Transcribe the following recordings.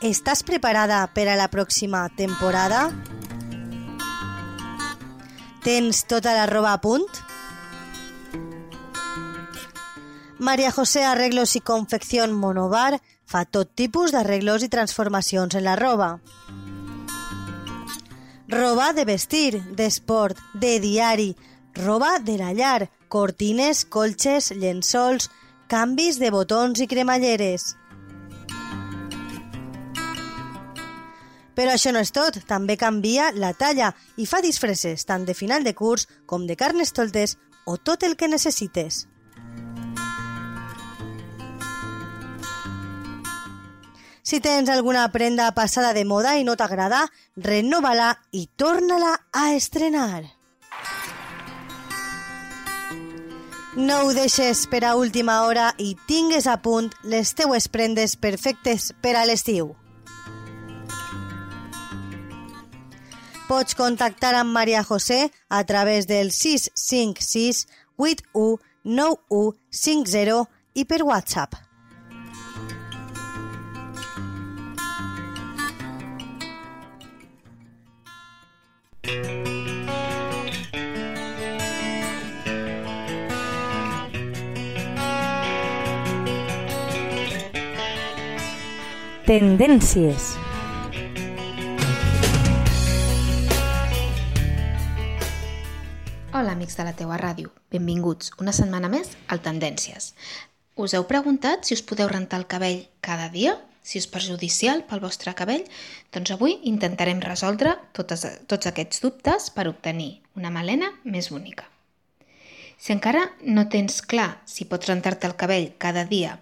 Estàs preparada per a la pròxima temporada? Tens tota la roba a punt? Maria José Arreglos i Confección Monobar fa tot tipus d'arreglos i transformacions en la roba. Roba de vestir, d'esport, de diari, roba de la llar, cortines, colxes, llençols, canvis de botons i cremalleres. Però això no és tot, també canvia la talla i fa disfresses tant de final de curs com de carnestoltes o tot el que necessites. Si tens alguna prenda passada de moda i no t'agrada, renova-la i torna-la a estrenar. No ho deixes per a última hora i tingues a punt les teues prendes perfectes per a l'estiu. Pots contactar amb Maria José a través del 656 81 9150 i per WhatsApp. Tendències. Hola, amics de la teua ràdio. Benvinguts una setmana més al Tendències. Us heu preguntat si us podeu rentar el cabell cada dia? Si és perjudicial pel vostre cabell? Doncs avui intentarem resoldre totes, tots aquests dubtes per obtenir una melena més bonica. Si encara no tens clar si pots rentar-te el cabell cada dia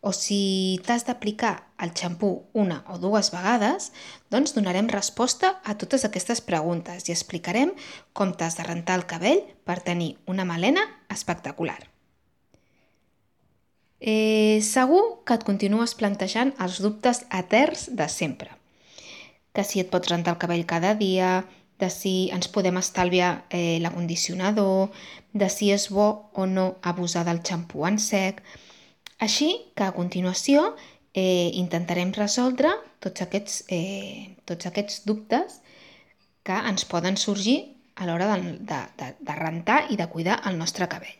o si t'has d'aplicar el xampú una o dues vegades, doncs donarem resposta a totes aquestes preguntes i explicarem com t'has de rentar el cabell per tenir una melena espectacular. Eh, segur que et continues plantejant els dubtes eterns de sempre. Que si et pots rentar el cabell cada dia, de si ens podem estalviar eh, l'acondicionador, de si és bo o no abusar del xampú en sec, així que a continuació eh, intentarem resoldre tots aquests, eh, tots aquests dubtes que ens poden sorgir a l'hora de, de, de, de rentar i de cuidar el nostre cabell.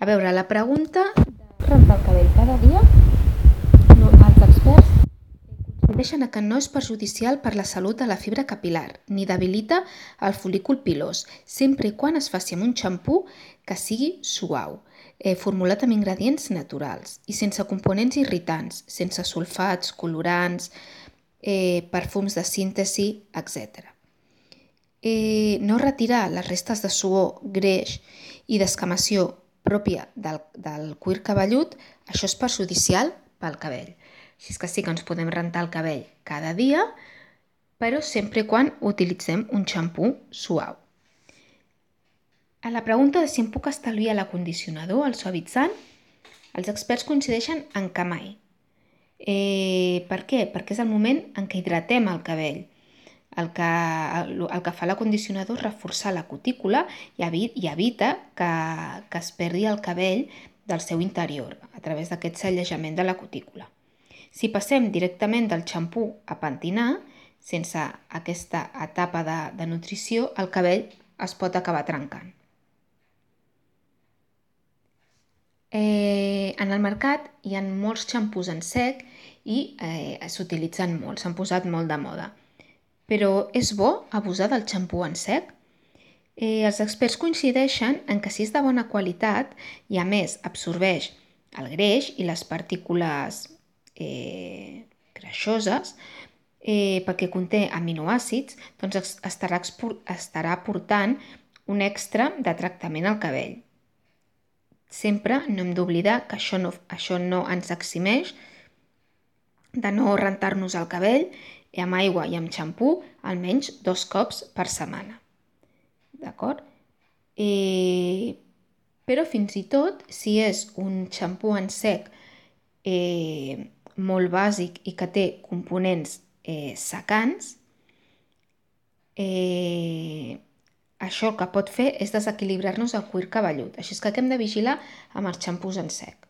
A veure, la pregunta de rentar el cabell cada dia, no, els experts coincideixen que no és perjudicial per la salut de la fibra capilar ni debilita el folícul pilós, sempre i quan es faci amb un xampú que sigui suau eh, formulat amb ingredients naturals i sense components irritants, sense sulfats, colorants, eh, perfums de síntesi, etc. Eh, no retirar les restes de suor, greix i d'escamació pròpia del, del cuir cabellut, això és perjudicial pel cabell. Així és que sí que ens podem rentar el cabell cada dia, però sempre quan utilitzem un xampú suau. A la pregunta de si em puc estalviar l'acondicionador, el suavitzant, els experts coincideixen en que mai. Eh, per què? Perquè és el moment en què hidratem el cabell. El que, el, el que fa l'acondicionador és reforçar la cutícula i, i evita que, que es perdi el cabell del seu interior a través d'aquest sallejament de la cutícula. Si passem directament del xampú a pentinar, sense aquesta etapa de, de nutrició, el cabell es pot acabar trencant. Eh, en el mercat hi ha molts xampús en sec i eh, s'utilitzen molt, s'han posat molt de moda. Però és bo abusar del xampú en sec? Eh, els experts coincideixen en que si és de bona qualitat i a més absorbeix el greix i les partícules eh, greixoses, eh, perquè conté aminoàcids, doncs estarà, estarà aportant un extra de tractament al cabell. Sempre no hem d'oblidar que això no, això no ens eximeix de no rentar-nos el cabell amb aigua i amb xampú almenys dos cops per setmana. D'acord? Eh, però fins i tot, si és un xampú en sec eh, molt bàsic i que té components eh, secants, eh, això el que pot fer és desequilibrar-nos el cuir cabellut. Així és que hem de vigilar amb els xampús en sec.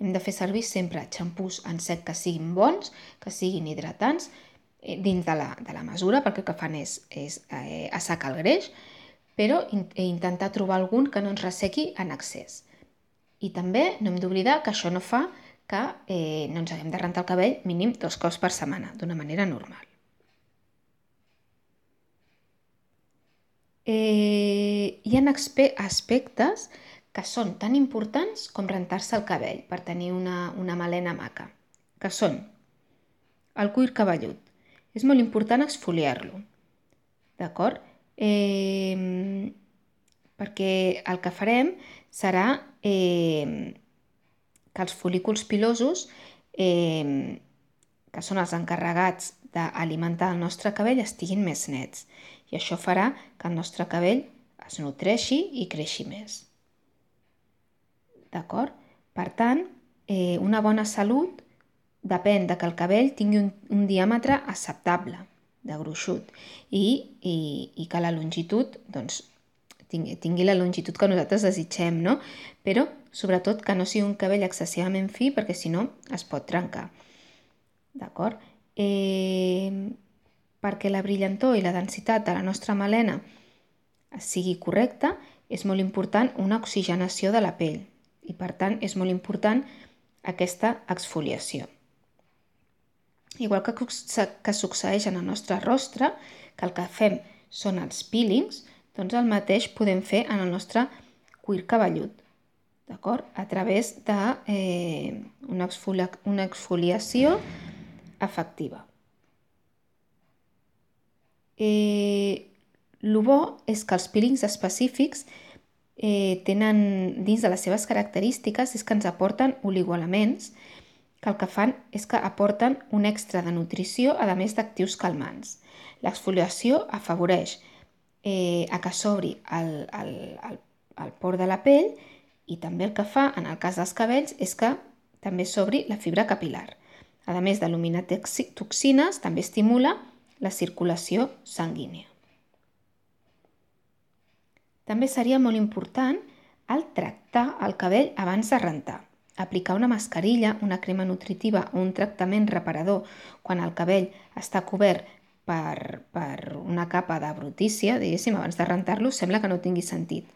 hem de fer servir sempre xampús en sec que siguin bons, que siguin hidratants, eh, dins de la, de la mesura, perquè el que fan és, és eh, assecar el greix, però in, eh, intentar trobar algun que no ens ressequi en excés. I també no hem d'oblidar que això no fa que eh, no ens haguem de rentar el cabell mínim dos cops per setmana, d'una manera normal. Eh, hi ha aspectes que són tan importants com rentar-se el cabell per tenir una, una melena maca, que són el cuir cabellut. És molt important exfoliar-lo, d'acord? Eh, perquè el que farem serà eh, que els folículs pilosos, eh, que són els encarregats d'alimentar el nostre cabell, estiguin més nets. I això farà que el nostre cabell es nutreixi i creixi més. D'acord? Per tant, eh, una bona salut depèn de que el cabell tingui un, un diàmetre acceptable de gruixut i, i, i que la longitud doncs, tingui, tingui la longitud que nosaltres desitgem, no? Però, sobretot, que no sigui un cabell excessivament fi perquè si no es pot trencar. D'acord? Eh, perquè la brillantor i la densitat de la nostra melena sigui correcta, és molt important una oxigenació de la pell i per tant és molt important aquesta exfoliació. Igual que, que succeeix en el nostre rostre, que el que fem són els peelings, doncs el mateix podem fer en el nostre cuir cabellut, d'acord? A través d'una eh, una, una exfoliació efectiva. Eh, bo és que els peelings específics eh, tenen dins de les seves característiques és que ens aporten oligoelements que el que fan és que aporten un extra de nutrició a més d'actius calmants. L'exfoliació afavoreix eh, a que s'obri el, el, el, el port de la pell i també el que fa, en el cas dels cabells, és que també s'obri la fibra capilar. A més d'eliminar toxines, també estimula la circulació sanguínia. També seria molt important el tractar el cabell abans de rentar. Aplicar una mascarilla, una crema nutritiva o un tractament reparador quan el cabell està cobert per, per una capa de brutícia, diguéssim, abans de rentar-lo, sembla que no tingui sentit.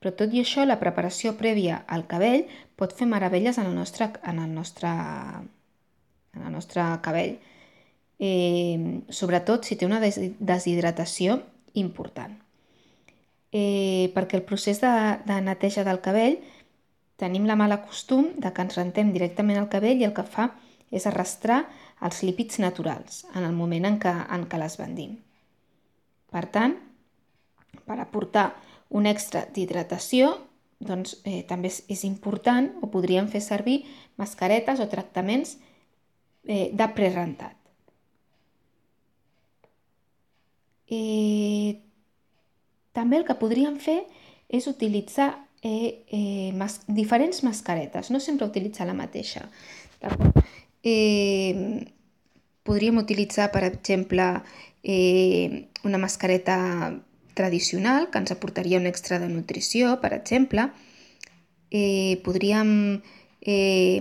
Però tot i això, la preparació prèvia al cabell pot fer meravelles en el nostre, en el nostre, en el nostre cabell, eh, sobretot si té una deshidratació important eh, perquè el procés de, de neteja del cabell tenim la mala costum de que ens rentem directament al cabell i el que fa és arrastrar els lípids naturals en el moment en què, en què les vendim. Per tant, per aportar un extra d'hidratació, doncs eh, també és, és important o podríem fer servir mascaretes o tractaments eh, de prerentat. Eh, també el que podríem fer és utilitzar eh, eh, mas diferents mascaretes, no sempre utilitzar la mateixa. Eh, podríem utilitzar, per exemple, eh, una mascareta tradicional que ens aportaria un extra de nutrició, per exemple. Eh, podríem eh,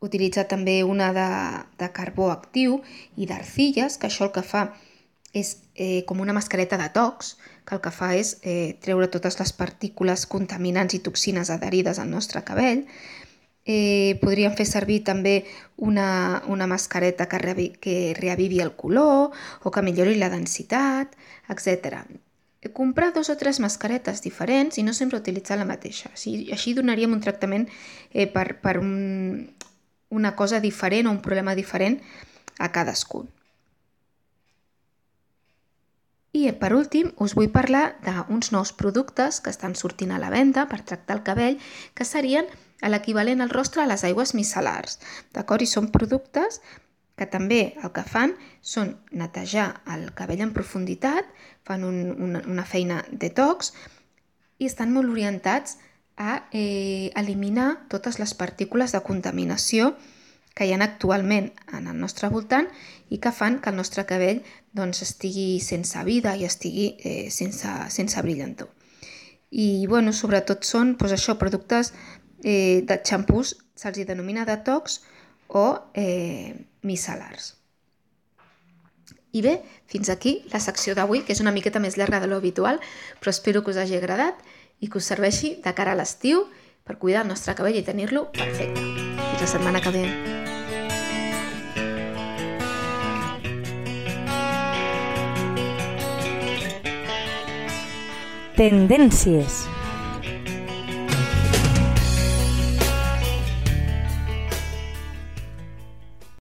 utilitzar també una de, de carbó actiu i d'arcilles, que això el que fa és eh, com una mascareta de tocs, que el que fa és eh, treure totes les partícules contaminants i toxines adherides al nostre cabell. Eh, podríem fer servir també una, una mascareta que, reavi, que reavivi el color o que millori la densitat, etc. Comprar dos o tres mascaretes diferents i no sempre utilitzar la mateixa. Així, així donaríem un tractament eh, per, per un, una cosa diferent o un problema diferent a cadascun. I per últim us vull parlar d'uns nous productes que estan sortint a la venda per tractar el cabell que serien l'equivalent al rostre a les aigües micel·lars. D'acord? I són productes que també el que fan són netejar el cabell en profunditat, fan un, una, una feina detox i estan molt orientats a eh, eliminar totes les partícules de contaminació que hi ha actualment en el nostre voltant i que fan que el nostre cabell doncs, estigui sense vida i estigui eh, sense, sense brillantor. I bueno, sobretot són doncs, això productes eh, de xampús se'ls denomina detox o eh, micel·lars. I bé, fins aquí la secció d'avui, que és una miqueta més llarga de lo habitual, però espero que us hagi agradat i que us serveixi de cara a l'estiu per cuidar el nostre cabell i tenir-lo perfecte. Fins la setmana que ve. Tendències